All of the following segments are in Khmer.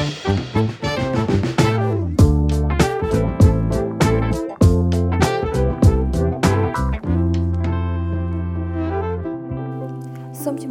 សូម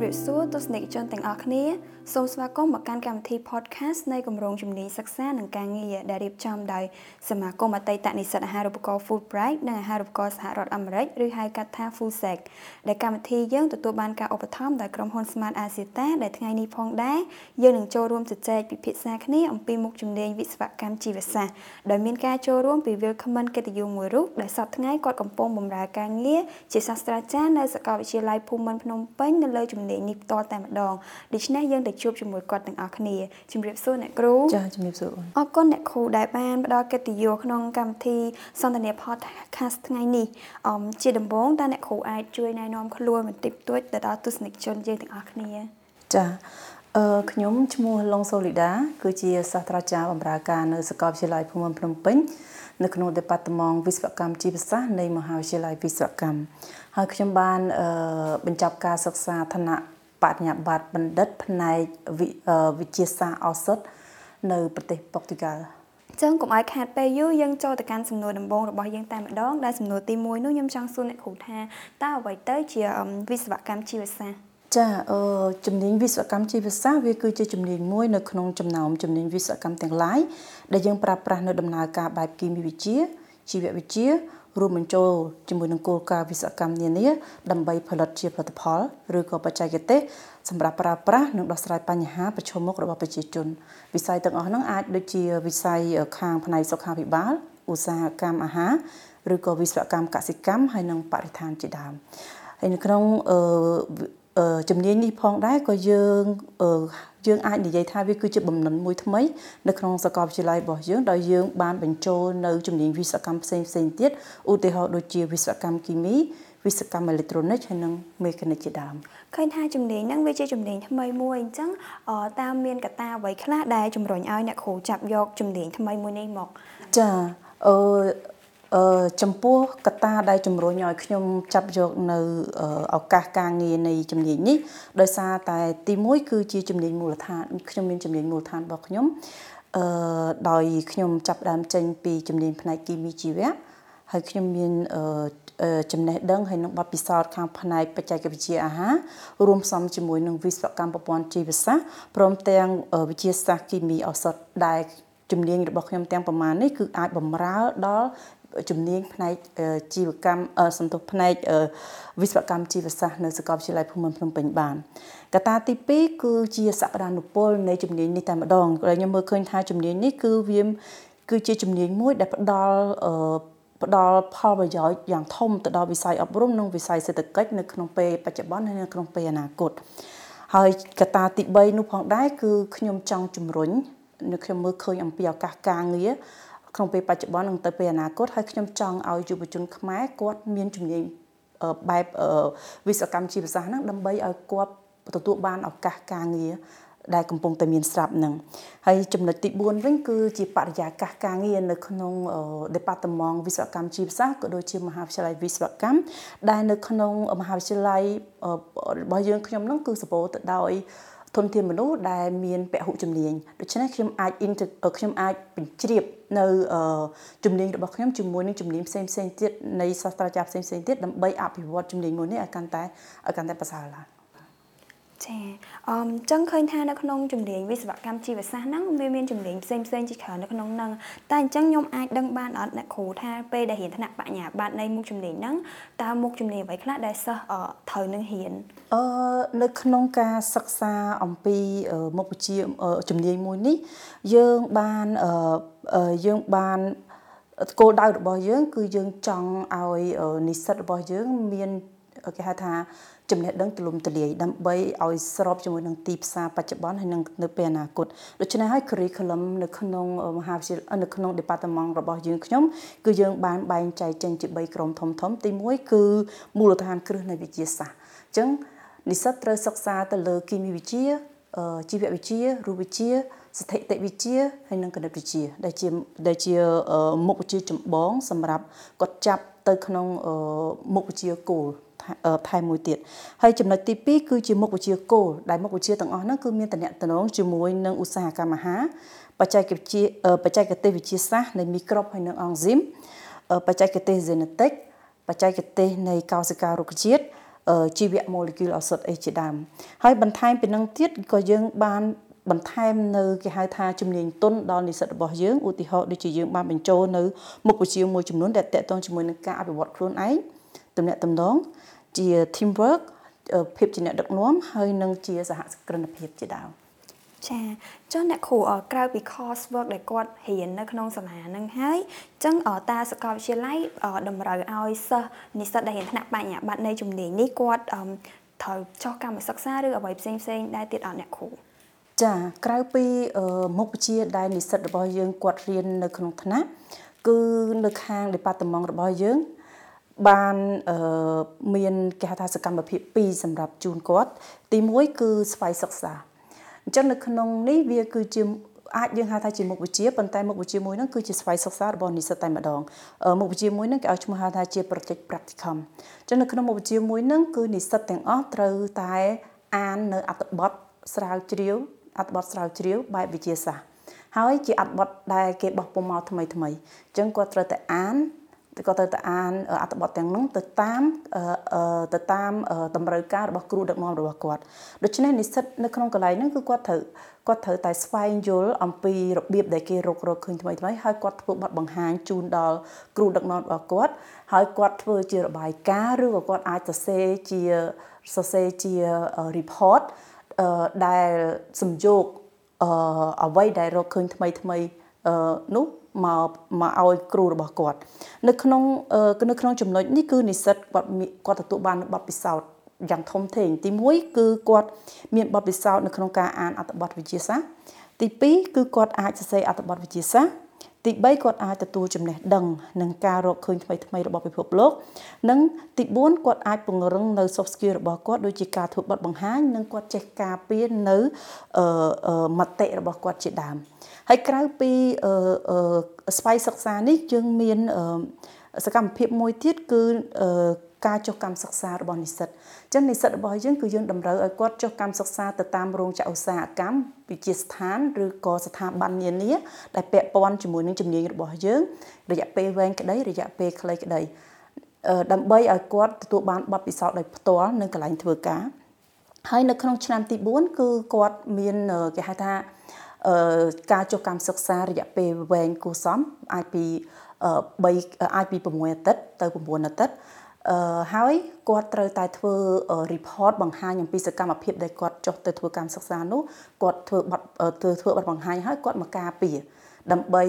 រាបសួរទស្សនិកជនទាំងអស់គ្នាសូមស្វាគមន៍មកកាន់កម្មវិធី podcast នៃគម្រោងជំនាញសិក្សានិងការងារដែលរៀបចំដោយសមាគមអតីតនិស្សិតអាហារូបករណ៍ Fulbright និងអាហារូបករណ៍សហរដ្ឋអាមេរិកឬហៅកាត់ថា FUSEC ដែលកម្មវិធីយើងទទួលបានការឧបត្ថម្ភដោយក្រុមហ៊ុន Smart Asiata ដែលថ្ងៃនេះផងដែរយើងនឹងចូលរួមជជែកពិភាក្សាគ្នាអំពីមុខជំនាញវិស្វកម្មជីវសាស្ត្រដោយមានការចូលរួមពី Willcomen កិត្តិយសមួយរូបដែលសប្តាហ៍ថ្ងៃគាត់កំពុងបម្រើការងារជាសាស្ត្រាចារ្យនៅសាកលវិទ្យាល័យភូមិន្ទភ្នំពេញនៅលើជំនាញនេះផ្ទាល់តែម្ដងដូច្នេះយើងទៅជួបជាមួយគាត់ទាំងអស់គ្នាជម្រាបសួរអ្នកគ្រូចាជម្រាបសួរអរគុណអ្នកគ្រូដែលបានផ្ដល់កិត្តិយសក្នុងកម្មវិធីសន្ទនា podcast ថ្ងៃនេះអមជាដំបូងតើអ្នកគ្រូអាចជួយណែនាំខ្លួនបន្តិចបន្តួចទៅដល់ទស្សនិកជនយើងទាំងអស់គ្នាចាអឺខ្ញុំឈ្មោះឡុងសូលីដាគឺជាសាស្ត្រាចារ្យបម្រើការនៅសាកលវិទ្យាល័យភូមិន្ទភ្នំពេញនៅក្នុង Department វិស្វកម្មជីវសាស្ត្រនៃមហាវិទ្យាល័យវិស្វកម្ម ហើយខ្ញុំបានអឺបញ្ចប់ការសិក្សាឋានៈបញ្ញាបត្របណ្ឌិតផ្នែកវិទ្យាសាស្ត្រឱសថនៅប្រទេសប៉ុកទីហ្គាល់ចឹងកុំឲ្យខាតពេលយូរយើងចូលទៅកាន់សំណួរដំបូងរបស់យើងតែម្ដងដែលសំណួរទី1នោះខ្ញុំចង់សួរអ្នកគ្រូថាតើអ្វីទៅជាវិស្វកម្មជីវសាស្ត្រចាអឺជំនាញវិស្វកម្មជីវសាស្ត្រវាគឺជាជំនាញមួយនៅក្នុងចំណោមជំនាញវិស្វកម្មទាំងឡាយដែលយើងប្រើប្រាស់នៅដំណើរការបែបគីមីវិទ្យាជីវវិទ្យា រួមបញ្ចូលជាមួយនឹងគោលការណ៍វិស្វកម្មនានាដើម្បីផលិតជាផលិតផលឬក៏បច្ចេកទេសសម្រាប់ប្រើប្រាស់និងដោះស្រាយបញ្ហាប្រឈមមុខរបស់ប្រជាជន វិស័យទាំងអស់ហ្នឹងអាចដូចជាវិស័យខាងផ្នែកសុខាភិបាលឧស្សាហកម្មអាហារឬក៏វិស្វកម្មកសិកម្មហើយនិងបរិស្ថានជាដើមហើយនៅក្នុងជំនាញនេះផងដែរក៏យើង យើងអាចនិយាយថាវាគឺជាបំណិនមួយថ្មីនៅក្នុងសាកលវិទ្យាល័យរបស់យើងដោយយើងបានបញ្ចូលនៅជំនាញវិស្វកម្មផ្សេងផ្សេងទៀតឧទាហរណ៍ដូចជាវិស្វកម្មគីមីវិស្វកម្មអេឡិចត្រូនិកហើយនិងមេកានិកជាដើមឃើញថាជំនាញហ្នឹងវាជាជំនាញថ្មីមួយអញ្ចឹងតើមានកត្តាអ្វីខ្លះដែលជំរុញឲ្យអ្នកគ្រូចាប់យកជំនាញថ្មីមួយនេះមកចាអឺ អឺចំពោះកត្តាដែលជំរុញឲ្យខ្ញុំចាប់យកនៅឱកាសការងារនៃជំនាញនេះដោយសារតែទី1គឺជាជំនាញមូលដ្ឋានខ្ញុំមានជំនាញមូលដ្ឋានរបស់ខ្ញុំអឺដោយខ្ញុំចាប់ដើមចេញពីជំនាញផ្នែកគីមីជីវៈហើយខ្ញុំមានចំណេះដឹងហើយនឹងបទពិសោធន៍ខាងផ្នែកបច្ចេកវិទ្យាអាហាររួមផ្សំជាមួយនឹងវិស្វកម្មប្រព័ន្ធជីវសាស្ត្រព្រមទាំងវិទ្យាសាស្ត្រគីមីឱសថដែលជំនាញរបស់ខ្ញុំទាំងប្រមាណនេះគឺអាចបំរើដល់ ជំនាញផ្នែកជីវកម្មសន្ទុះផ្នែកវិស្វកម្មជីវសាស្ត្រនៅសាកលវិទ្យាល័យភូមិន្ទភ្នំពេញបានកត្តាទី2គឺជាសក្តានុពលនៃជំនាញនេះតែម្ដងដែលខ្ញុំមើលឃើញថាជំនាញនេះគឺវាគឺជាជំនាញមួយដែលផ្ដល់ផ្ដល់ផលប្រយោជន៍យ៉ាងធំទៅដល់វិស័យអប់រំនិងវិស័យសេដ្ឋកិច្ចនៅក្នុងពេលបច្ចុប្បន្នហើយនៅក្នុងពេលអនាគតហើយកត្តាទី3នោះផងដែរគឺខ្ញុំចង់ជំរុញនៅខ្ញុំមើលឃើញអំពីឱកាសការងារ ក្នុងពេលបច្ចុប្បន្ននិងទៅពេលអនាគតហើយខ្ញុំចង់ឲ្យយុវជនខ្មែរគាត់មានជំនាញបែបវិស្វកម្មជីវសាស្ត្រហ្នឹងដើម្បីឲ្យគាត់ទទួលបានឱកាសការងារដែលកំពុងតែមានស្រាប់នឹងហើយចំណុចទី4វិញគឺជាបរិយាកាសការងារនៅក្នុង Department វិស្វកម្មជីវសាស្ត្រក៏ដូចជាមហាវិទ្យាល័យវិស្វកម្មដែលនៅក្នុងមហាវិទ្យាល័យរបស់យើងខ្ញុំនឹងគឺសពោទៅដោយធនធានមនុស្សដែលមានពហុជំនាញដូច្នេះខ្ញុំអាចខ្ញុំអាចបញ្ជ្រាប នៅជំនាញរបស់ខ្ញុំជាមួយនឹងជំនាញផ្សេងផ្សេងទៀតនៃសាស្ត្រាចារ្យផ្សេងផ្សេងទៀតដើម្បីអភិវឌ្ឍជំនាញមួយនេះឲ្យកាន់តែឲ្យកាន់តែប្រសើរឡើង ចាអឺចឹងឃើញថានៅក្នុងជំនាញវិស្វកម្មជីវសាស្ត្រហ្នឹងវាមានជំនាញផ្សេងផ្សេងជាច្រើននៅក្នុងហ្នឹងតែអញ្ចឹងខ្ញុំអាចដឹងបានអត់អ្នកគ្រូថាពេលដែលរៀនថ្នាក់បញ្ញាបត្រនៃមុខជំនាញហ្នឹងតើមុខជំនាញអ្វីខ្លះដែលសិស្សត្រូវនឹងរៀនអឺនៅក្នុងការសិក្សាអំពីមុខវិជ្ជាជំនាញមួយនេះយើងបានយើងបានគោលដៅរបស់យើង គឺយើងចង់ឲ្យនិស្សិតរបស់យើងមានគេហៅថា ចំណេះដឹងទូលំទូលាយដើម្បីឲ្យស្របជាមួយនឹងទីផ្សារបច្ចុប្បន្នហើយនឹងនៅពេលអនាគតដូច្នេះហើយ curriculum នៅក្នុងមហាវិទ្យាល័យនៅក្នុង department របស់យើងខ្ញុំគឺយើងបានបែងចែកចេញជា3ក្រុមធំធំទី1គឺមូលដ្ឋានគ្រឹះនៃវិទ្យាសាស្ត្រអញ្ចឹងនិស្សិតត្រូវសិក្សាទៅលើគីមីវិទ្យាជីវវិទ្យារូបវិទ្យាស្ថិតិវិទ្យាហើយនិងគណិតវិទ្យាដែលជាដែលជាមុខវិជ្ជាចម្បងសម្រាប់គាត់ចាប់ទៅក្នុងមុខវិជ្ជាគោល ថាថែមមួយទៀតហើយចំណុចទី2គឺជាមុខវិជ្ជាគោលដែលមុខវិជ្ជាទាំងអស់ហ្នឹងគឺមានតំណែងជាមួយនឹងឧស្សាហកម្មអាហារបច្ចេកវិទ្យាបច្ចេកទេសវិទ្យាសាស្ត្រនៃមីក្រូបហើយនិងអង់ស៊ីមបច្ចេកទេស genetic បច្ចេកទេសនៃកោសិការុក្ខជាតិជីវៈ molecule ឱសថអីជាដើមហើយបន្ថែមពីនឹងទៀតក៏យើងបានបន្ថែមនៅគេហៅថាជំនាញទុនដល់និស្សិតរបស់យើងឧទាហរណ៍ដូចជាយើងបានបញ្ចូលនៅមុខវិជ្ជាមួយចំនួនដែលតកតងជាមួយនឹងការអភិវឌ្ឍខ្លួនឯងទំនាក់ទំនង ជា team work ភាពជាអ្នកដឹកនាំហើយនិងជាសហគ្រិនភាពជាដើមចាចុះអ្នកគ្រូក្រៅពី course work ដែលគាត់រៀននៅក្នុងសាលានឹងហើយអញ្ចឹងតាសាកលវិទ្យាល័យតម្រូវឲ្យសិស្សនិស្សិតដែលរៀនថ្នាក់បញ្ញាបត្រនៃជំនាញនេះគាត់ត្រូវចុះកម្មសិក្សាឬអ្វីផ្សេងផ្សេងដែរទៀតអត់អ្នកគ្រូចាក្រៅពីមុខវិជ្ជាដែលនិស្សិតរបស់យើងគាត់រៀននៅក្នុងថ្នាក់គឺនៅខាង department របស់យើង បានមានគេហៅថាសកម្មភាព2សម្រាប់ជូនគាត់ ទី1គឺស្វ័យសិក្សាអញ្ចឹងនៅក្នុងនេះវាគឺជាអាចយើងហៅថាជាមុខវិជ្ជាប៉ុន្តែមុខវិជ្ជាមួយហ្នឹងគឺជាស្វ័យសិក្សារបស់និស្សិតតែម្ដងមុខវិជ្ជាមួយហ្នឹងគេឲ្យឈ្មោះហៅថាជា project practicum អញ្ចឹងនៅក្នុងមុខវិជ្ជាមួយហ្នឹងគឺនិស្សិតទាំងអស់ត្រូវតែអាននៅអត្ថបទស្រាវជ្រាវអត្ថបទស្រាវជ្រាវបែបវិទ្យាសាស្ត្រហើយជាអត្ថបទដែលគេបោះពុំមកថ្មីថ្មីអញ្ចឹងគាត់ត្រូវតែអាន ក៏ត្រូវតែអានអត្ថបទទាំងនោះទៅតាមទៅតាមតម្រូវការរបស់គ្រូដឹកនាំរបស់គាត់ដូច្នេះនិស្សិតនៅក្នុងកន្លែងហ្នឹងគឺគាត់ត្រូវគាត់ត្រូវតែស្វែងយល់អំពីរបៀបដែលគេរករកឃើញថ្មីថ្មីហើយគាត់ធ្វើបទបង្ហាញជូនដល់គ្រូដឹកនាំរបស់គាត់ហើយគាត់ធ្វើជារបាយការណ៍ឬក៏គាត់អាចសរសេរជាសរសេរជា report ដែលសំយោគអ្វីដែលរកឃើញថ្មីថ្មីនោះ មកមកឲ្យគ្រូរបស់គាត់នៅក្នុងនៅក្នុងចំណុចនេះគឺនិស្សិតគាត់គាត់ទទួលបានបទពិសោធន៍យ៉ាងធំធេងទី1គឺគាត់មានបទពិសោធន៍នៅក្នុងការអានអត្ថបទវិទ្យាសាស្ត្រទី2គឺគាត់អាចសរសេរអត្ថបទវិទ្យាសាស្ត្រ ទី3គាត់អាចទទួលចំណេះដឹងនឹងការរកឃើញថ្មីថ្មីរបស់ពិភពលោក និងទី4គាត់អាចពង្រឹងនៅ soft skill របស់គាត់ដូចជាការធ្វើបទបង្ហាញនិងគាត់ចេះការពារនៅមតិរបស់គាត់ជាដើមហើយក្រៅពីស្វ័យសិក្សានេះយើងមានសកម្មភាពមួយទៀតគឺ ការចុះកម្មសិក្សារបស់និស្សិតអញ្ចឹងនិស្សិតរបស់យើងគឺយើងតម្រូវឲ្យគាត់ចុះកម្មសិក្សាទៅតាមរោងចក្រឧស្សាហកម្មវិទ្យាស្ថានឬក៏ស្ថាប័ននានាដែលពាក់ព័ន្ធជាមួយនឹងជំនាញរបស់យើងរយៈពេលវែងក្តីរយៈពេលខ្លីក្តីដើម្បីឲ្យគាត់ទទួលបានបទពិសោធន៍ដោយផ្ទាល់នៅកន្លែងធ្វើការហើយនៅក្នុងឆ្នាំទី4គឺគាត់មានគេហៅថាការចុះកម្មសិក្សារយៈពេលវែងគួរសមអាចពី3អាចពី6អាទិត្យទៅ9អាទិត្យ អឺហើយគាត់ត្រូវតែធ្វើ report បង្ហាញអំពីសកម្មភាពដែលគាត់ចុះទៅធ្វើកម្មសិក្សានោះគាត់ធ្វើបទធ្វើបទបង្ហាញហើយគាត់មកការពារដើម្បី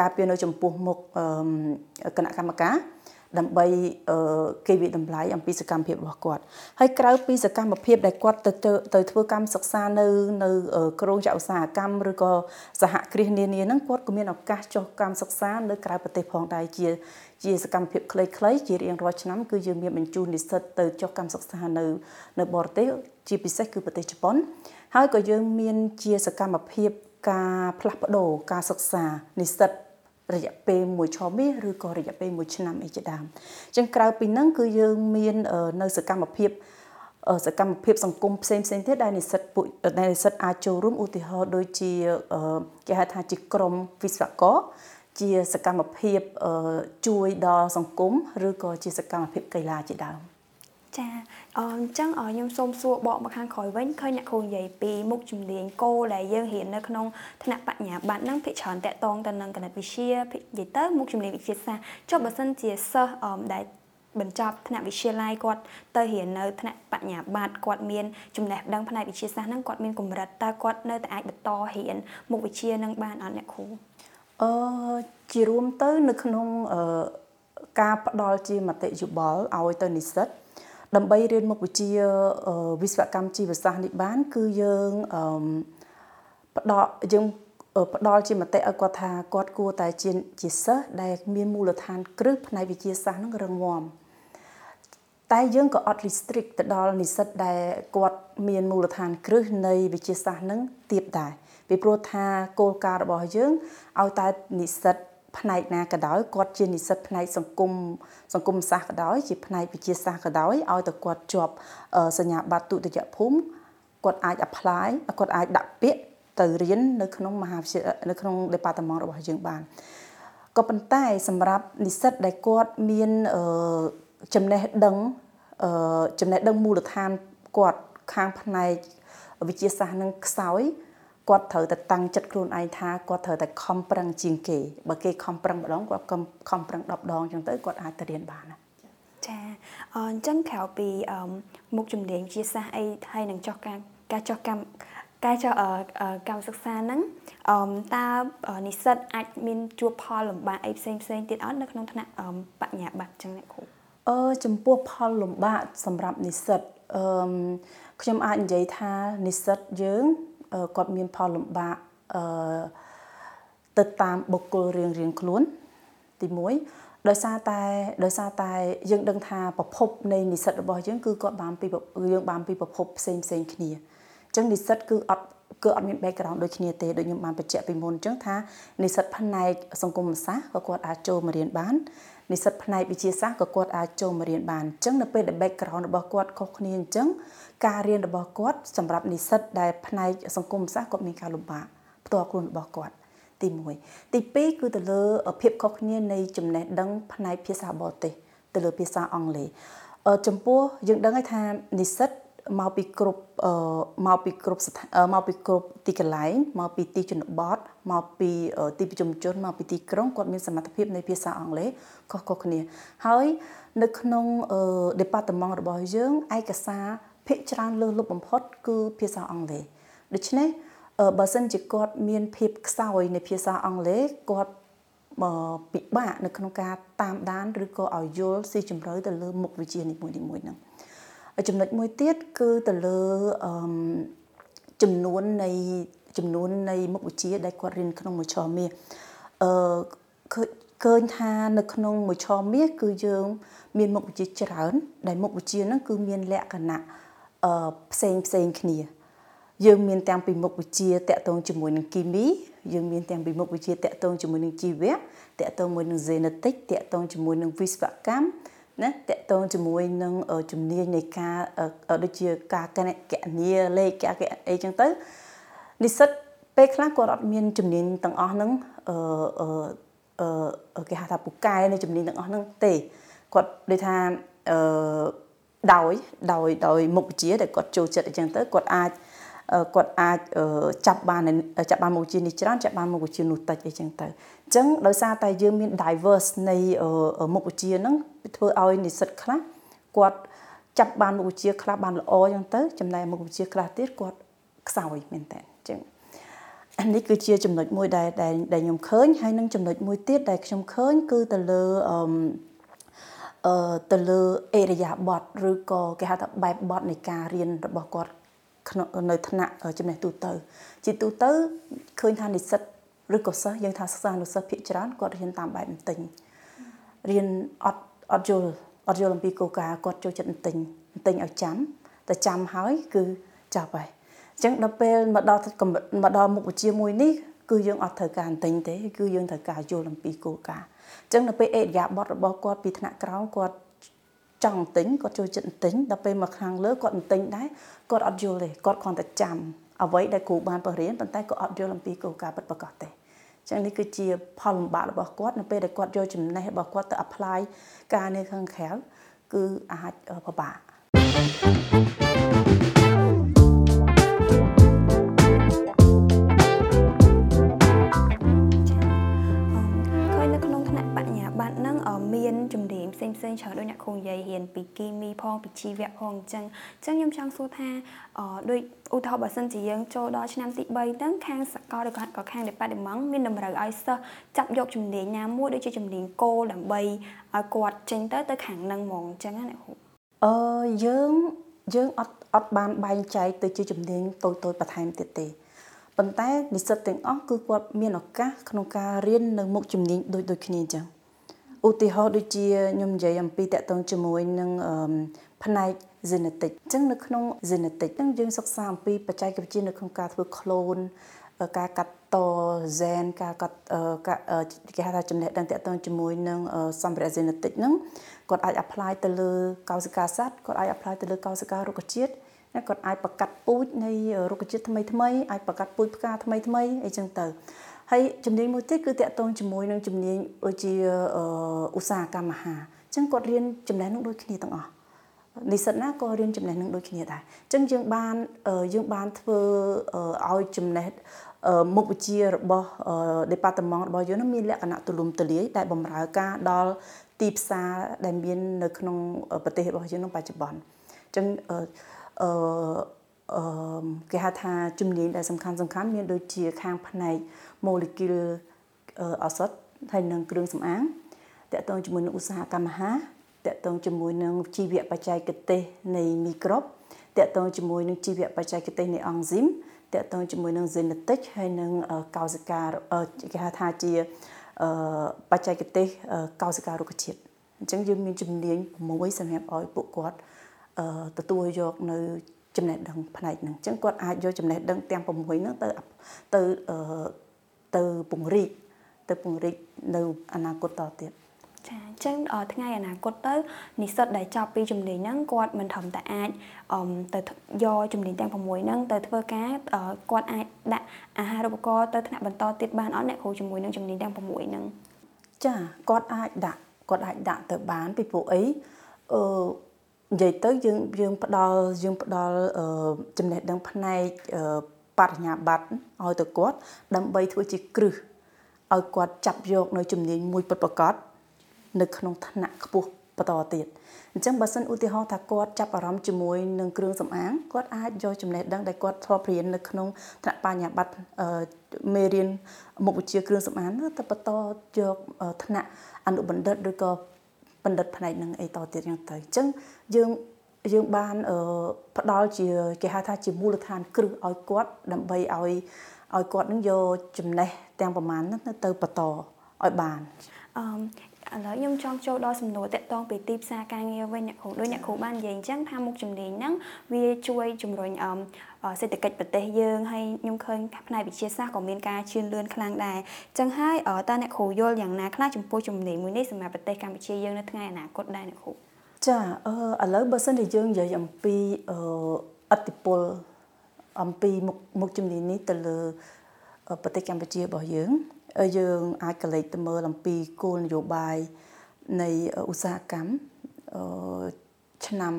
ការពារនៅចំពោះមុខគណៈកម្មការ ដើម្បីគេវិតម្លៃអំពីសកម្មភាពរបស់គាត់ហើយក្រៅពីសកម្មភាពដែលគាត់ទៅទៅធ្វើកម្មសិក្សានៅនៅក្រមចៅឧស្សាហកម្មឬក៏សហគ្រាសនានាហ្នឹងគាត់ក៏មានឱកាសចុះកម្មសិក្សានៅក្រៅប្រទេសផងដែរជាជាសកម្មភាពខ្លីៗជារៀងរាល់ឆ្នាំគឺយើងមានបញ្ជូននិស្សិតទៅចុះកម្មសិក្សានៅនៅបរទេសជាពិសេសគឺប្រទេសជប៉ុន ហើយក៏យើងមានជាសកម្មភាពការផ្លាស់ប្ដូរការសិក្សានិស្សិត រយៈពេលមួយឆមាសឬក៏រយៈពេលមួយឆ្នាំអីជាដើមអញ្ចឹងក្រៅពីហ្នឹងគឺយើងមាននៅសកម្មភាពសកម្មភាពសង្គមផ្សេងផ្សេងទៀតដែលនិស្សិតពួកដែលនិស្សិតអាចចូលរួមឧទាហរណ៍ដូចជាគេហៅថាជាក្រុមវិស្វករជាសកម្មភាពជួយដល់សង្គមឬក៏ជាសកម្មភាពកីឡាជាដើម ចាអញ្ចឹងខ្ញុំសូមសួរបកមកខាងក្រោយវិញឃើញអ្នកគ្រូនិយាយពីមុខជំនាញគោលដែលយើងរៀននៅក្នុងថ្នាក់បញ្ញាបត្រហ្នឹងភិកច្រើនតកតងទៅនឹងគណិតវិទ្យានិយាយទៅមុខជំនាញវិទ្យាសាស្ត្រចុះបើសិនជាសិស្សដែលបញ្ចប់ថ្នាក់វិទ្យាល័យគាត់ទៅរៀននៅថ្នាក់បញ្ញាបត្រគាត់មានចំណេះដឹងផ្នែកវិទ្យាសាស្ត្រហ្នឹងគាត់មានកម្រិតតើគាត់នៅតែអាចបន្តរៀនមុខវិជ្ជានឹងបានអត់អ្នកគ្រូអឺជារួមទៅនៅក្នុងការផ្ដល់ជាមតិយោបល់ឲ្យទៅនិស្សិត ដើម្បីរៀនមុខវិជ្ជាវិស្វកម្មជីវសាស្ត្រនេះបាន គឺយើងផ្ដល់យើងផ្ដល់ជាមតិឲ្យគាត់ថាគាត់គួរតែជាជាសិស្សដែលមានមូលដ្ឋានគ្រឹះផ្នែកវិទ្យាសាស្ត្រនឹងរឹងមាំតែយើងក៏អត់ restrict ទៅដល់និស្សិតដែលគាត់មានមូលដ្ឋានគ្រឹះនៃវិទ្យាសាស្ត្រនឹងទៀតដែរពីព្រោះថាគោលការណ៍របស់យើងឲ្យតែនិស្សិត ផ្នែកណាក៏ដោយគាត់ជានិស្សិតផ្នែកសង្គមសង្គមសាស្ត្រក៏ដោយជាផ្នែកវិទ្យាសាស្ត្រក៏ដោយឲ្យតែគាត់ជាប់សញ្ញាបត្រទុតិយភូមិគាត់អាច apply គាត់អាចដាក់ពាក្យទៅរៀននៅក្នុងមហាវិទ្យាល័យនៅក្នុង department របស់យើងបានក៏ប៉ុន្តែសម្រាប់និស្សិតដែលគាត់មានចំណេះដឹងចំណេះដឹងមូលដ្ឋានគាត់ខាងផ្នែកវិទ្យាសាស្ត្រនឹងខ្សោយ គាត់ត្រូវតែតាំងចិត្តខ្លួនឯងថាគាត់ត្រូវតែខំប្រឹងជាងគេបើគេខំប្រឹងម្ដងគាត់ខំប្រឹង10ដងអញ្ចឹងទៅគាត់អាចទៅរៀនបានណាចាអញ្ចឹងក្រៅពីមុខជំនាញវិទ្យាសាស្ត្រអីហើយនឹងចោះការការចោះកម្មការចោះកម្មសិក្សាហ្នឹងតើនិស្សិតអាចមានជួបផលលំបាកអីផ្សេងផ្សេងទៀតអត់នៅក្នុងថ្នាក់បញ្ញាបត្រអញ្ចឹងអ្នកគ្រូអឺចំពោះផលលំបាកសម្រាប់និស្សិតអឺខ្ញុំអាចនិយាយថានិស្សិតយើង គាត់មានផលលំបាកអឺទៅតាមបុគ្គលរៀងរៀងខ្លួនទី1ដោយសារតែដោយសារតែយើងដឹងថាប្រភពនៃនិស្សិតរបស់យើងគឺគាត់បានពីយើងបានពីប្រភពផ្សេងផ្សេងគ្នាអញ្ចឹងនិស្សិតគឺអត់គឺអត់មាន background ដូចគ្នាទេដូចខ្ញុំបានបញ្ជាក់ពីមុនអញ្ចឹងថានិស្សិតផ្នែកសង្គមសាស្ត្រក៏គាត់អាចចូលមករៀនបាន និស្សិតផ្នែកវិទ្យាសាស្ត្រក៏គាត់អាចចូលមករៀនបានអញ្ចឹងនៅពេលដែល background របស់គាត់ខុសគ្នាអញ្ចឹងការរៀនរបស់គាត់សម្រាប់និស្សិតដែលផ្នែកសង្គមសាស្ត្រគាត់មានការលំបាកផ្ទាល់ខ្លួនរបស់គាត់ទី1ទី2គឺទៅលើភាពខុសគ្នានៃចំណេះដឹងផ្នែកភាសាបរទេសទៅលើភាសាអង់គ្លេសចំពោះយើងដឹងហើយថានិស្សិត មកពីគ្រប់មកពីគ្រប់មកពីគ្រប់ទីកន្លែងមកពីទីជនបទមកពីទីប្រជុំជនមកពីទីក្រុងគាត់មានសមត្ថភាពនៃភាសាអង់គ្លេសខុសៗគ្នាហើយនៅក្នុង department របស់យើងឯកសារភាគច្រើនលើសលប់បំផុត គឺភាសាអង់គ្លេសដូច្នេះបើសិនជាគាត់មានភាពខ្សោយនៃភាសាអង់គ្លេសគាត់ពិបាកនៅក្នុងការតាមដានឬក៏ឲ្យយល់ស៊ីជម្រៅទៅលើមុខវិជ្ជានីមួយៗហ្នឹង ចំណុចមួយទៀតគឺទៅលើចំនួននៃចំនួននៃមុខវិជ្ជាដែលគាត់រៀនក្នុងមួយឆមាសអឺឃើញថានៅក្នុងមួយឆមាសគឺយើង មានមុខវិជ្ជាច្រើន ដែលមុខវិជ្ជាហ្នឹងគឺមានលក្ខណៈអឺផ្សេងផ្សេងគ្នា យើងមានទាំងពីមុខវិជ្ជាតកតងជាមួយនឹងគីមីយើងមានទាំងពីមុខវិជ្ជាតកតងជាមួយនឹងជីវៈតកតងជាមួយនឹង genetic តកតងជាមួយនឹងវិស្វកម្ម ណាតកតងជាមួយនឹងជំនាញនៃការដូចជាការកណកញ្ញាលេខកអីចឹងទៅនិស្សិតពេលខ្លះគាត់អត់មានជំនាញទាំងអស់ហ្នឹងអឺអឺគេហៅថាពូកែនៃជំនាញទាំងអស់ហ្នឹងទេគាត់ដូចថាអឺដោយដោយដោយមុខវិជ្ជាដែលគាត់ចូលចិត្តអញ្ចឹងទៅគាត់អាច គាត់អាចចាប់បានចាប់បានមុខវិជ្ជានេះច្រើនចាប់បានមុខវិជ្ជានោះតិចអីចឹងទៅអញ្ចឹងដោយសារតែយើងមាន diverse នៃមុខវិជ្ជាហ្នឹងធ្វើឲ្យនិស្សិតខ្លះគាត់ចាប់បានមុខវិជ្ជាខ្លះបានល្អចឹងទៅចំណែកមុខវិជ្ជាខ្លះទៀតគាត់ខ្សោយមែនតើអញ្ចឹងនេះគឺជាចំណុចមួយដែលដែលខ្ញុំឃើញហើយនឹងចំណុចមួយទៀតដែលខ្ញុំឃើញគឺទៅលើអឺអឺទៅលើអេរិយាប័ត្រឬក៏គេហៅថាបែបបទនៃការរៀនរបស់គាត់ នៅថ្នាក់ចំណេះទូទៅ ជាទូទៅឃើញថានិស្សិតឬក៏សិស្សយើងថាសិក្សានុសិស្សភាគច្រើនគាត់រៀនតាមបែបបន្ទិញរៀនអត់អត់យល់អត់យល់អំពីគោលការណ៍គាត់ចូលចិត្តបន្ទិញបន្ទិញឲ្យចាំតែចាំហើយគឺចាប់ហើយអញ្ចឹងដល់ពេលមកដល់មកដល់មុខវិជ្ជាមួយនេះគឺយើងអត់ត្រូវការបន្ទិញទេគឺយើងត្រូវការយល់អំពីគោលការណ៍អញ្ចឹងនៅពេលអេរយាប័តរបស់គាត់ពីថ្នាក់ក្រោមគាត់ ចង់ទិញគាត់ចូលចិត្តទិញដល់ពេលមកខាងលើគាត់ទិញដែរគាត់អត់យល់ទេគាត់គ្រាន់តែចាំអ្វីដែលគ្រូបានបង្រៀនប៉ុន្តែគាត់អត់យល់អំពីគោលការណ៍ពិតប្រាកដទេចឹងនេះគឺជាផលលំបាករបស់គាត់នៅពេលដែលគាត់យកចំណេះរបស់គាត់ទៅ apply ការនៅខាងក្រៅគឺអាចពិបាក thank you ផ្សេងផ្សេងច្រើនដូចអ្នកគ្រូនិយាយរៀនពីគីមីផងពីជីវៈផងអញ្ចឹងអញ្ចឹងខ្ញុំចង់សួរថាអឺដូចឧទាហរណ៍បើសិនជាយើងចូលដល់ឆ្នាំទី3ហ្នឹងខាងសកលឬក៏ខាង department មានតម្រូវឲ្យសិស្សចាប់យកជំនាញណាមួយដូចជាជំនាញគោលដើម្បីឲ្យគាត់ចេញទៅទៅខាងហ្នឹងហ្មងអញ្ចឹងណាអ្នកគ្រូអឺយើងយើងអត់អត់បានបែងចែកទៅជាជំនាញតូចតូចបន្ថែមទៀតទេប៉ុន្តែនិស្សិតទាំងអស់គឺគាត់មានឱកាសក្នុងការរៀននៅមុខជំនាញដូចដូចគ្នាអញ្ចឹង ឧទាហរណ៍ដូចជាខ្ញុំនិយាយអំពីតកតងជាមួយនឹងផ្នែក genetic អញ្ចឹងនៅក្នុង genetic ហ្នឹងយើងសិក្សាអំពីបច្ចេកវិទ្យានៅក្នុងការធ្វើ clone ការកាត់ត Zen ការកាត់គេហៅថាចំណេះដឹងតាក់ទងជាមួយនឹងសម្ភារៈ genetic ហ្នឹងគាត់អាច apply ទៅលើកោសិកាសត្វគាត់អាច apply ទៅលើកោសិការុក្ខជាតិគាត់អាចបង្កាត់ពូជនៃរុក្ខជាតិថ្មីថ្មីអាចបង្កាត់ពូជផ្កាថ្មីថ្មីអីចឹងទៅ ហើយជំនាញមួយទៀតគឺតាក់ទងជាមួយនឹងជំនាញដូចជាឧស្សាហកម្មអាហារអញ្ចឹងគាត់រៀនចំណេះនឹងដូចគ្នាទាំងអស់និស្សិតណាក៏រៀនចំណេះនឹងដូចគ្នាដែរអញ្ចឹងយើងបានយើងបានធ្វើឲ្យចំណេះមុខវិជ្ជារបស់ department របស់យើងមានលក្ខណៈទូលំទូលាយដែលបម្រើការដល់ទីផ្សារដែលមាននៅក្នុងប្រទេសរបស់យើងក្នុងបច្ចុប្បន្នអញ្ចឹងអឺអឺគេហៅថាជំនាញដែលសំខាន់សំខាន់មានដូចជាខាងផ្នែក molecule ឱសថហើយនិងគ្រឿងសម្អាងតកតងជាមួយនឹងឧស្សាហកម្មអាហារតកតងជាមួយនឹងជីវៈបច្ចេកទេសនៃមីក្រូបតកតងជាមួយនឹងជីវៈបច្ចេកទេសនៃអង់ស៊ីមតកតងជាមួយនឹង genetic ហើយនិងកោសិកាគេហៅថាជាបច្ចេកទេសកោសិការុក្ខជាតិអញ្ចឹងយើងមានជំនាញ6សម្រាប់ឲ្យពួកគាត់ទទួលយកនៅចំណេះដឹងផ្នែកហ្នឹងអញ្ចឹងគាត់អាចយកចំណេះដឹងទាំង6ហ្នឹងទៅទៅ ទៅពង្រីកទៅពង្រីកនៅអនាគតតទៀតចាអញ្ចឹងថ្ងៃអនាគតទៅនិស្សិតដែលចប់ពីជំនាញហ្នឹងគាត់មិនត្រឹមតែអាចទៅយកជំនាញទាំង6ហ្នឹងទៅធ្វើការគាត់អាចដាក់អាហារូបករណ៍ទៅថ្នាក់បន្តទៀតបានអត់អ្នកគ្រូជាមួយនឹងជំនាញទាំង6ហ្នឹងចាគាត់អាចដាក់គាត់អាចដាក់ទៅបានពីព្រោះអីអឺនិយាយទៅយើងយើងផ្ដល់យើងផ្ដល់ចំណេះដឹងផ្នែក បរិញ្ញាបត្រឲ្យទៅគាត់ដើម្បីធ្វើជាគ្រឹះឲ្យគាត់ចាប់យកនៅជំនាញមួយពិតប្រាកដនៅក្នុងឋានៈខ្ពស់បន្តទៀតអញ្ចឹងបើសិនឧទាហរណ៍ថាគាត់ចាប់អារម្មណ៍ជាមួយនឹងគ្រឿងសម្អាងគាត់អាចយកចំណេះដឹងដែលគាត់ធ្លាប់រៀននៅក្នុងថ្នាក់បញ្ញាបត្រមេរៀនមុខវិជ្ជាគ្រឿងសម្អាងទៅបន្តយកថ្នាក់អនុបណ្ឌិតឬក៏បណ្ឌិតផ្នែកនឹងអីតទៀតយ៉ាងទៅអញ្ចឹងយើង យើងបានផ្ដល់ជាគេហៅថាជាមូលដ្ឋានគ្រឹះឲ្យគាត់ដើម្បីឲ្យឲ្យគាត់នឹងយកចំណេះទាំងប្រមាណហ្នឹងទៅបន្តឲ្យបានអឺឥឡូវខ្ញុំចង់ចូលដល់សំណួរតកតងពីទីផ្សារការងារវិញអ្នកគ្រូដូចអ្នកគ្រូបាននិយាយអញ្ចឹងថាមុខជំនាញហ្នឹងវាជួយជំរុញសេដ្ឋកិច្ចប្រទេសយើងហើយខ្ញុំឃើញផ្នែកវិទ្យាសាស្ត្រក៏មានការជឿនលឿនខ្លាំងដែរអញ្ចឹងហើយតើអ្នកគ្រូយល់យ៉ាងណាខ្លះចំពោះជំនាញមួយនេះសម្រាប់ប្រទេសកម្ពុជាយើងនៅថ្ងៃអនាគតដែរអ្នកគ្រូ ចាអឺឥឡូវបើសិនជាយើងនិយាយអំពីអតិពលអំពីមុខមុខជំនាញនេះទៅលើប្រទេសកម្ពុជារបស់យើង យើងអាចកលេចទៅមើលអំពីគោលនយោបាយនៃឧស្សាហកម្មឆ្នាំ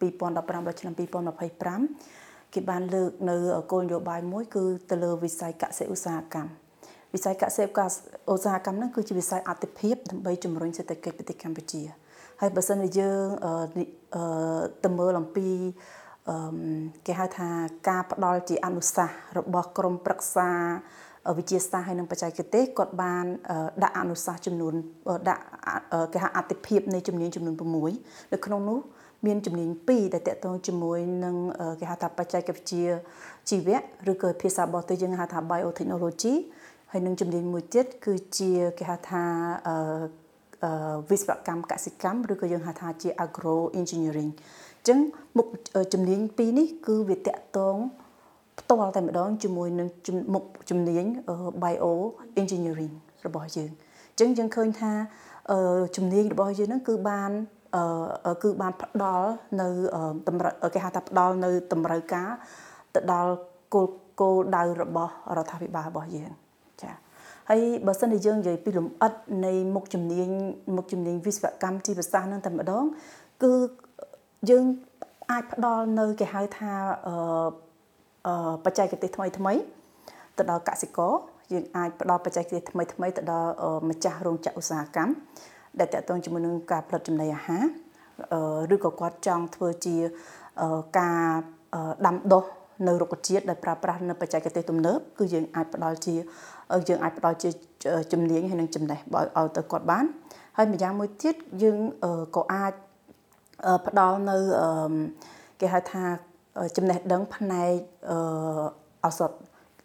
2015ដល់ឆ្នាំ2025គេបានលើកនៅគោលនយោបាយមួយ គឺទៅលើវិស័យកសិឧស្សាហកម្មវិស័យកសិឧស្សាហកម្មហ្នឹងគឺជាវិស័យអតិភិបដើម្បីជំរុញសេដ្ឋកិច្ចប្រទេសកម្ពុជា ហើយបើសិនជាយើងទៅមើលអំពីគេហៅថាការផ្ដល់ជាអនុសាសន៍របស់ក្រមប្រឹក្សាវិទ្យាសាស្ត្រហើយនិងបច្ចេកទេសគាត់បានដាក់អនុសាសន៍ចំនួនដាក់គេហៅអតិភិបនៃជំនាញចំនួន6នៅក្នុងនោះមានជំនាញ2ដែលតកតងជាមួយនឹងគេហៅថាបច្ចេកវិទ្យាជីវៈឬក៏ភាសាបរទេសយើងហៅថា biotechnology ហើយនឹងជំនាញមួយទៀតគឺជាគេហៅថា វិស្វកម្មកសិកម្មឬក៏យើងហៅថាជា agro engineering អញ្ចឹងមុខជំនាញពីរនេះគឺវាតកតងផ្ទាល់តែម្ដងជាមួយនឹងមុខជំនាញ bio engineering របស់យើងអញ្ចឹងយើងឃើញថាជំនាញរបស់យើងហ្នឹងគឺបានគឺបានផ្ដល់នៅតម្រូវគេហៅថាផ្ដល់នៅតម្រូវការទៅដល់គោលគោលដៅរបស់រដ្ឋាភិបាលរបស់យើងចា ហើយបើសិនជាយើងនិយាយពីលំអិតនៃមុខជំនាញមុខជំនាញវិស្វកម្មជីវសាស្ត្រនឹងតែម្ដងគឺយើងអាចផ្ដល់នៅគេហៅថាអឺបច្ចេកទេសថ្មីថ្មីទៅដល់កសិករយើងអាចផ្ដល់បច្ចេកទេសថ្មីថ្មីទៅដល់ម្ចាស់រោងចក្រឧស្សាហកម្មដែលតកតងជាមួយនឹងការផលិតចំណីអាហារឬក៏គាត់ចង់ធ្វើជាការដាំដុះនៅរុក្ខជាតិដែលប្រើប្រាស់នៅបច្ចេកទេសទំនើបគឺយើងអាចផ្ដល់ជា យើងអាចផ្ដល់ជាជំនាញហើយនឹងចំណេះឲ្យទៅគាត់បាន ហើយម្យ៉ាងមួយទៀតយើងក៏អាចផ្ដល់នៅគេហៅថាចំណេះដឹងផ្នែកឱសថ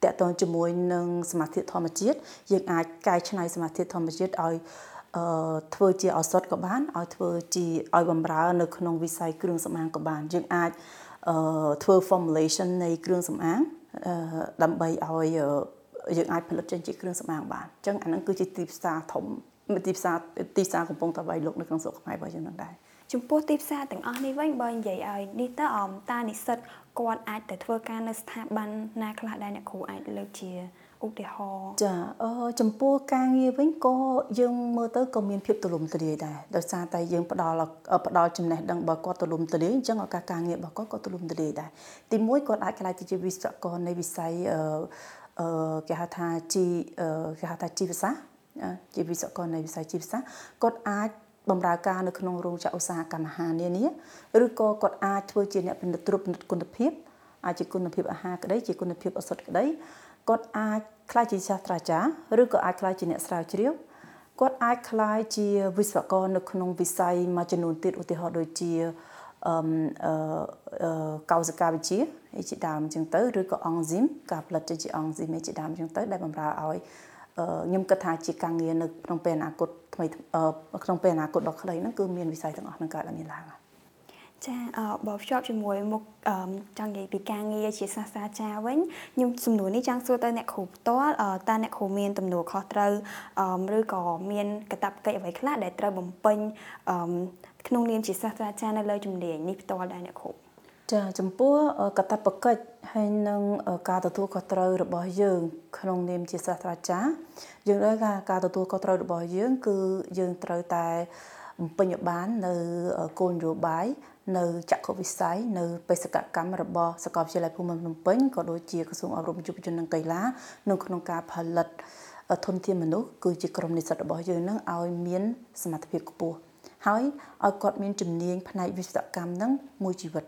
តកតងជាមួយនឹងសមាធិធម្មជាតិយើងអាចកែច្នៃសមាធិធម្មជាតិឲ្យអឺធ្វើជាឱសថក៏បានឲ្យធ្វើជាឲ្យបំរើនៅក្នុងវិស័យគ្រឿងសម្អាងក៏បានយើងអាចអឺធ្វើ formulation នៃគ្រឿងសម្អាងអឺដើម្បីឲ្យ យើងអាចផលិតចេញជាគ្រឿងសម្អាងបានអញ្ចឹងអាហ្នឹងគឺជាទីផ្សារធំទីផ្សារទីផ្សារកំពុងតែវាយលុកនៅក្នុងស្រុកខ្មែររបស់យើងនឹងដែរចំពោះទីផ្សារទាំងអស់នេះវិញបើនិយាយឲ្យនេះតើអមតានិស្សិតគាត់អាចទៅធ្វើការនៅស្ថាប័នណាខ្លះដែរអ្នកគ្រូអាចលើកជាឧទាហរណ៍ចាអឺចំពោះការងារវិញក៏យើងមើលទៅក៏មានភាពទូលំទូលាយដែរដោយសារតែយើងផ្ដល់ផ្ដល់ចំណេះដឹងរបស់គាត់ទូលំទូលាយអញ្ចឹងឱកាសការងាររបស់គាត់ក៏ទូលំទូលាយដែរទីមួយគាត់អាចក្លាយទៅជាវិស្វករនៃវិស័យអឺអឺ គេហៅថាជីគេហៅថាជីវសាស្ត្រជាវិស្វករនៃវិស័យជីវសាស្ត្រគាត់អាចបម្រើការនៅក្នុងរោងចក្រឧស្សាហកម្មអាហារនានាឬក៏គាត់អាចធ្វើជាអ្នកពិនិត្យត្រួតពិនិត្យគុណភាពអាចជាគុណភាពអាហារក្តីជាគុណភាពឱសថក្តីគាត់អាចក្លាយជាសាស្ត្រាចារ្យឬក៏អាចក្លាយជាអ្នកស្រាវជ្រាវគាត់អាចក្លាយជាវិស្វករនៅក្នុងវិស័យមួយចំនួនទៀតឧទាហរណ៍ដូចជា អឺអឺកោសិកាវិទ្យាជាដើមអញ្ចឹងទៅឬក៏អង់ស៊ីមការផលិតជាអង់ស៊ីមជាដើមអញ្ចឹងទៅដែលបម្រើឲ្យខ្ញុំគិតថាជាការងារនៅក្នុងពេលអនាគតថ្មីក្នុងពេលអនាគតដ៏ខ្លីហ្នឹងគឺមានវិស័យទាំងអស់ហ្នឹងកើតឡើងមានឡើងចាអឺបើភ្ជាប់ជាមួយមុខចង់និយាយពីការងារជាសាស្ត្រាចារ្យវិញខ្ញុំសំណួរនេះចង់សួរទៅអ្នកគ្រូផ្ទាល់តើអ្នកគ្រូមានទំនួលខុសត្រូវឬក៏មានកាតព្វកិច្ចអ្វីខ្លះដែលត្រូវបំពេញ ក្នុងនាមជាសាស្ត្រាចារ្យនៅលើជំនាញនេះផ្ទាល់ដែរអ្នកគ្រូចាចំពោះកតបកិច្ចហើយនឹងការទទួលខុសត្រូវរបស់យើង ក្នុងនាមជាសាស្ត្រាចារ្យយើងដឹងថាការទទួលខុសត្រូវរបស់យើង គឺយើងត្រូវតែបំពេញបាននៅគោលនយោបាយនៅចក្ខុវិស័យនៅបេសកកម្មរបស់សាកលវិទ្យាល័យភូមិន្ទភ្នំពេញក៏ដូចជាក្រសួងអប់រំយុវជននិងកីឡានៅក្នុងការផលិតធនធានមនុស្សគឺជាក្រុមនិស្សិតរបស់យើងនឹងឲ្យមានសមត្ថភាពខ្ពស់ ហើយឲ្យគាត់មានជំនាញផ្នែកវិស្វកម្មនឹងមួយជីវិត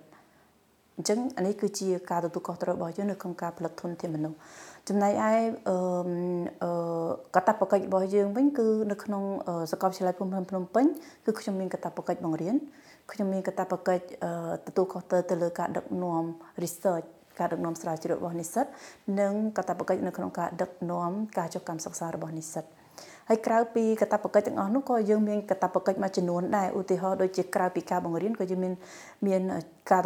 អញ្ចឹងអានេះគឺជាការទទួលខុសត្រូវរបស់យើងនៅក្នុងការផលិតធនធានមនុស្សចំណែកឯអឺកតបកិច្ចរបស់យើងវិញគឺនៅក្នុងសាកលវិទ្យាល័យភូមិភ្នំពេញគឺខ្ញុំមានកតបកិច្ចបង្រៀនខ្ញុំមានកតបកិច្ចទទួលខុសត្រូវទៅលើការដឹកនាំ research ការដឹកនាំស្រាវជ្រាវរបស់និស្សិតនិងកតបកិច្ចនៅក្នុងការដឹកនាំការចុះកម្មសិក្សារបស់និស្សិត ហើយក្រៅពីកតបកិច្ចទាំងអស់នោះក៏យើងមានកតបកិច្ចមួយចំនួនដែរឧទាហរណ៍ដូចជាក្រៅពីការបង្រៀនក៏យើងមានមានការ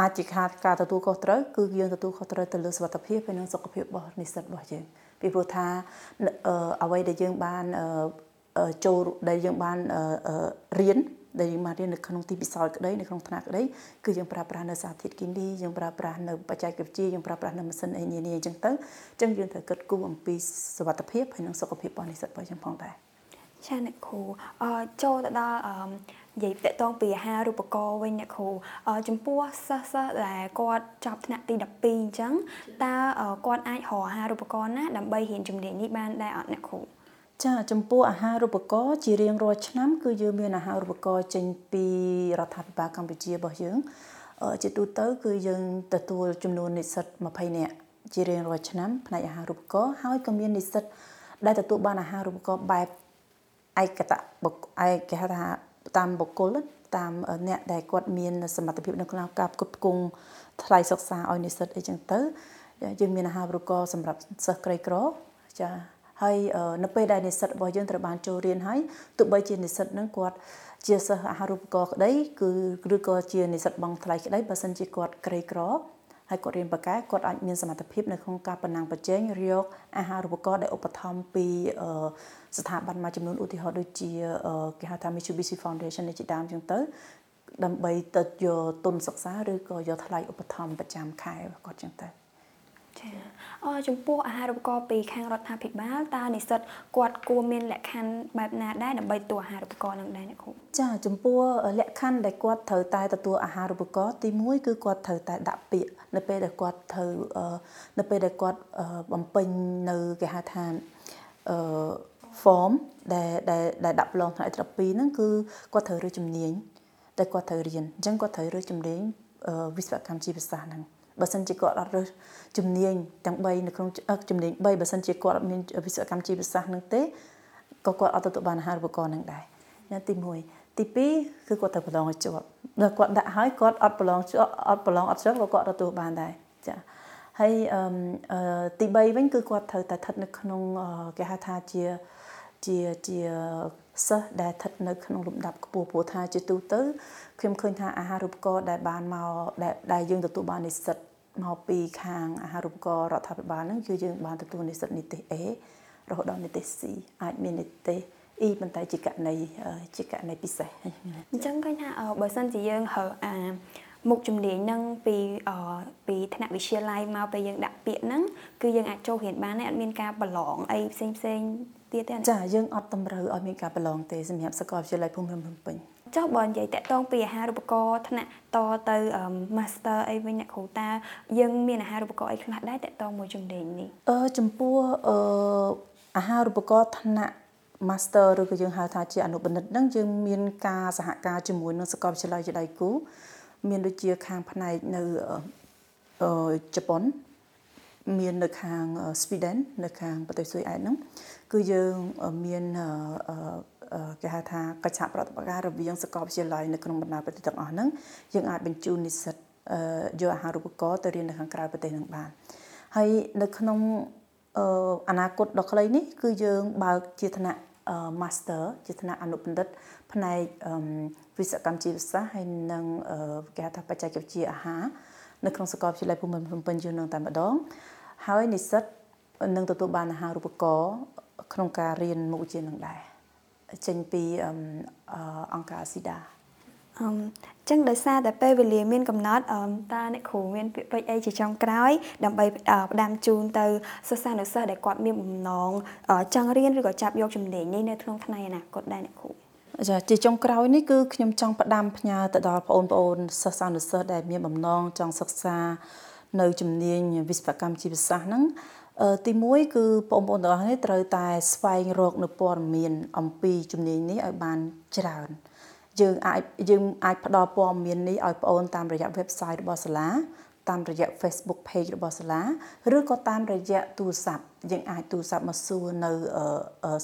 អាចជាខាតការទទួលខុសត្រូវគឺយើងទទួលខុសត្រូវទៅលើសុខភាពហើយនិងសុខភាពរបស់និស្សិតរបស់យើងពីព្រោះថាអ្វីដែលយើងបានចូលដែលយើងបានរៀន ដែលយើងបានរៀននៅក្នុងទីពិសោធន៍ក្តីនៅក្នុងថ្នាក់ក្តីគឺយើងប្រើប្រាស់នៅសារធាតុគីមីយើងប្រើប្រាស់នៅបច្ចេកវិទ្យាយើងប្រើប្រាស់នៅម៉ាស៊ីនអីនានាអញ្ចឹងទៅអញ្ចឹងយើងត្រូវគិតគូរអំពីសុខភាពហើយនិងសុខភាពរបស់និស្សិតរបស់យើងផងដែរចាអ្នកគ្រូអឺចូលទៅដល់អឺនិយាយតកតងពីអាហារូបករណ៍វិញអ្នកគ្រូចំពោះសិស្សសិស្សដែលគាត់ចប់ថ្នាក់ទី12អញ្ចឹងតើគាត់អាចរកអាហារូបករណ៍ណាដើម្បីរៀនជំនាញនេះបានដែរអត់អ្នកគ្រូ ចាចំពោះអាហារូបករណ៍ជារៀងរាល់ឆ្នាំ គឺយើងមានអាហារូបករណ៍ចេញពីរដ្ឋាភិបាលកម្ពុជារបស់យើងជាទូទៅ គឺយើងទទួលចំនួននិស្សិត20នាក់ជារៀងរាល់ឆ្នាំផ្នែកអាហារូបករណ៍ហើយក៏មាននិស្សិតដែលទទួលបានអាហារូបករណ៍បែបឯកតបុគ្គឯកគេហៅថាតាមបុគ្គលតាមអ្នកដែលគាត់មានសមត្ថភាពនៅក្នុងការផ្គត់ផ្គង់ថ្លៃសិក្សាឲ្យនិស្សិតអីចឹងទៅយើងមានអាហារូបករណ៍សម្រាប់សិស្សក្រីក្រចា ហើយនៅពេលដែលនិស្សិតរបស់យើងត្រូវបានចូលរៀនហើយទោះបីជានិស្សិតនឹងគាត់ជាសិស្សអាហារូបករណ៍ក្តីគឺឬក៏ជានិស្សិតបងថ្លៃក្តីបើសិនជាគាត់ក្រីក្រហើយគាត់រៀនបកែគាត់អាចមានសមត្ថភាពនៅក្នុងការប៉ុណ្ណាំងប្រជែងយកអាហារូបករណ៍ដែលឧបត្ថម្ភពីស្ថាប័នមួយចំនួនឧទាហរណ៍ដូចជាគេហៅថា Mitsubishi Foundation នេះជាដើមចឹងទៅដើម្បីទៅយកទុនសិក្សាឬក៏យកថ្លៃឧបត្ថម្ភប្រចាំខែរបស់គាត់ចឹងទៅ ចាអចំពោះអាហារូបករណ៍ពីខាងរដ្ឋាភិបាលតើនិស្សិតគាត់គួរមានលក្ខខណ្ឌបែបណាដែរដើម្បីទទួលអាហារូបករណ៍នឹងដែរអ្នកគ្រូចាចំពោះលក្ខខណ្ឌដែលគាត់ត្រូវតែទទួលអាហារូបករណ៍ទី1គឺគាត់ត្រូវតែដាក់ពាក្យនៅពេលដែលគាត់ត្រូវនៅពេលដែលគាត់បំពេញនៅគេហៅថាអឺ form ដែលដែលដែលដាក់ប្រឡងថ្នាក់ទី12ហ្នឹងគឺគាត់ត្រូវរើសជំនាញតែគាត់ត្រូវរៀនអញ្ចឹងគាត់ត្រូវរើសជំនាញវិស្វកម្មជីវសាស្ត្រហ្នឹង បើសិនជាគាត់អត់រើសជំនាញទាំង3នៅក្នុងជំនាញ3បើសិនជាគាត់អត់មានវិស្វកម្មជីវសាស្ត្រហ្នឹងទេក៏គាត់អត់ទទួលបានអាហារូបករណ៍ហ្នឹងដែរណាទី1ទី2គឺគាត់ត្រូវប្រឡងឲ្យជាប់ដល់គាត់ដាក់ហើយគាត់អត់ប្រឡងជាប់អត់ប្រឡងអត់ជាប់ក៏គាត់ទទួលបានដែរចាហើយអឺទី3វិញគឺគាត់ត្រូវតែស្ថិតនៅក្នុងគេហៅថាជាជាជាសិស្សដែលស្ថិតនៅក្នុងលំដាប់ខ្ពស់ព្រោះថាជាទូទៅខ្ញុំឃើញថាអាហារូបករណ៍ដែលបានមកដែលយើងទទួលបាននិស្សិត មកពីខាងអាហារូបករណ៍រដ្ឋាភិបាលហ្នឹងគឺយើងបានទទួលនិស្សិតនិទេស A រហូតដល់និទេស C អាចមាននិទេស E ប៉ុន្តែជាករណីជាករណីពិសេសអញ្ចឹងឃើញថាបើសិនជាយើងហើអាមុខជំនាញហ្នឹងពីពីថ្នាក់វិទ្យាល័យមកពេលយើងដាក់ពាក្យហ្នឹងគឺយើងអាចចូលរៀនបានទេអត់មានការប្រឡងអីផ្សេងផ្សេងទៀតទេចាយើងអត់តម្រូវឲ្យមានការប្រឡងទេសម្រាប់សាកលវិទ្យាល័យភូមិភ្នំពេញ ចុះបើនិយាយតាក់ទងពីអាហារូបករណ៍ថ្នាក់តទៅ master អីវិញអ្នកគ្រូតាយើងមានអាហារូបករណ៍អីខ្លះដែរតាក់ទងមួយជំនាញនេះអឺចំពោះអឺអាហារូបករណ៍ថ្នាក់ master ឬក៏យើងហៅថាជាអនុបណ្ឌិតហ្នឹងយើងមានការសហការជាមួយនឹងសាកលវិទ្យាល័យជាដៃគូមានដូចជាខាងផ្នែកនៅអឺជប៉ុនមាននៅខាង Sweden នៅខាងប្រទេសស៊ុយអែតហ្នឹងគឺយើងមាន គេហៅថាកិច្ចសហប្រតិបត្តិការរវាងសាកលវិទ្យាល័យនៅក្នុងបណ្ដាប្រទេសទាំងអស់ហ្នឹងយើងអាចបញ្ជូននិស្សិតយកអាហារូបករណ៍ទៅរៀននៅខាងក្រៅប្រទេសនឹងបានហើយនៅក្នុងអនាគតដ៏ខ្លីនេះគឺយើងបើកជាថ្នាក់ master ជាថ្នាក់អនុបណ្ឌិត ផ្នែកវិស្វកម្មជីវសាស្ត្រហើយនិងគេហៅថាបច្ចេកវិទ្យាអាហារនៅក្នុងសាកលវិទ្យាល័យភូមិភ្នំពេញយើងនឹងតែម្ដងហើយនិស្សិតនឹងទទួលបានអាហារូបករណ៍ក្នុងការរៀនមុខវិជ្ជានឹងដែរ ចេញពីអង្គការស៊ីដាអឺចឹងដោយសារតែពេលវេលាមានកំណត់អឺតើអ្នកគ្រូមានពាក្យពេចន៍អីជាចុងក្រោយដើម្បីផ្ដាំជូនទៅសិស្សានុសិស្សដែលគាត់មានបំណងចង់រៀនឬក៏ចាប់យកជំនាញនេះនៅក្នុងថ្ងៃអនាគតដែរអ្នកគ្រូចាជាចុងក្រោយនេះគឺខ្ញុំចង់ផ្ដាំផ្ញើទៅដល់បងប្អូនសិស្សានុសិស្សដែលមានបំណងចង់សិក្សានៅជំនាញវិស្វកម្មជីវសាស្ត្រហ្នឹង ទី1គឺបងប្អូនទាំងអស់គ្នាត្រូវតែស្វែងរកនៅព័ត៌មានអំពីជំនាញនេះឲ្យបានច្រើនយើងអាចយើងអាចផ្ដល់ព័ត៌មាននេះឲ្យបងប្អូនតាមរយៈ website របស់សាលា តាមរយៈ Facebook page របស់សាលាឬក៏តាមរយៈទូរស័ព្ទយើងអាចទូរស័ព្ទមកសួរនៅ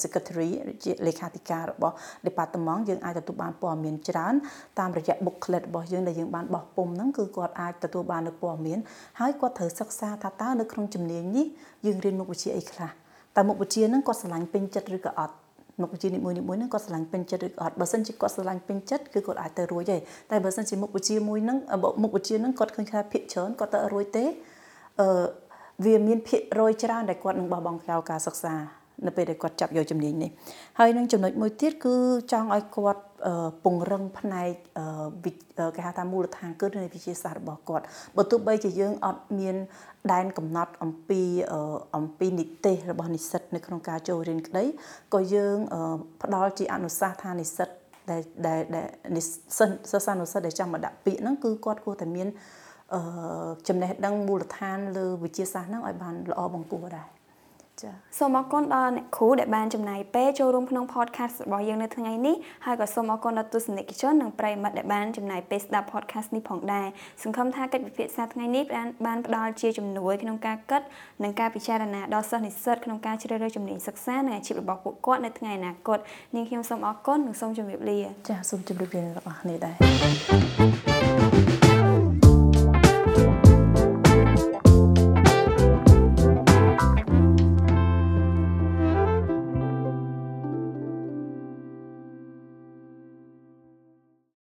secretary ជាលេខាធិការរបស់ department យើងអាចទទួលបានព័ត៌មានច្រើន តាមរយៈ booklet របស់យើងដែលយើងបានបោះពុំហ្នឹងគឺគាត់អាចទទួលបាននូវព័ត៌មានហើយគាត់ត្រូវសិក្សាថាតើនៅក្នុងជំនាញនេះយើងរៀនមុខវិជ្ជាអីខ្លះតើមុខវិជ្ជាហ្នឹងគាត់ឆ្លាញ់ពេញចិត្តឬក៏អត់ មុខវិជ្ជានីមួយៗហ្នឹងគាត់ស្រឡាញ់ពេញចិត្តឬក៏អត់បើសិនជាគាត់ស្រឡាញ់ពេញចិត្តគឺគាត់អាចទៅរួចទេតែបើសិនជាមុខវិជ្ជាមួយហ្នឹងមុខវិជ្ជាហ្នឹងគាត់ឃើញថាភាកច្រើនគាត់ទៅរួចទេអឺវាមានភាគរយច្រើនដែលគាត់នឹងបោះបង់ចោលការសិក្សានៅពេលដែលគាត់ចាប់យកជំនាញនេះហើយនឹងចំណុចមួយទៀតគឺចង់ឲ្យគាត់ ពង្រឹងផ្នែកគេហៅថាមូលដ្ឋានគ្រឹះនៃវិទ្យាសាស្ត្ររបស់គាត់បើទោះបីជាយើងអត់មានដែនកំណត់អំពីអំពីនិទេសរបស់និស្សិតនៅក្នុងការចូលរៀនក្តីក៏យើងផ្ដល់ជាអនុសាសន៍ថានិស្សិតដែលដែលនិស្សិតសិស្សានុសិស្សដែលចង់មកដាក់ពាក្យហ្នឹងគឺគាត់គួរតែមានចំណេះដឹងមូលដ្ឋានលើវិទ្យាសាស្ត្រហ្នឹងឲ្យបានល្អបង្គួរដែរ ចាសូមអរគុណដល់អ្នកគ្រូដែលបានចំណាយពេលចូលរួមក្នុង podcast របស់យើងនៅថ្ងៃនេះហើយក៏សូមអរគុណដល់ទស្សនិកជននិងប្រិយមិត្តដែលបានចំណាយពេលស្ដាប់ podcast នេះផងដែរសង្ឃឹមថាកិច្ចពិភាក្សាថ្ងៃនេះបានបានផ្ដល់ជាជំនួយក្នុងការគិតនិងការពិចារណាដល់សិស្សនិស្សិតក្នុងការជ្រើសរើសជំនាញសិក្សានិងអាជីពរបស់ពួកគាត់នៅថ្ងៃអនាគតនាងខ្ញុំសូមអរគុណនិងសូមជម្រាបលាចាសូមជម្រាបលាដល់អ្នកនរដែរ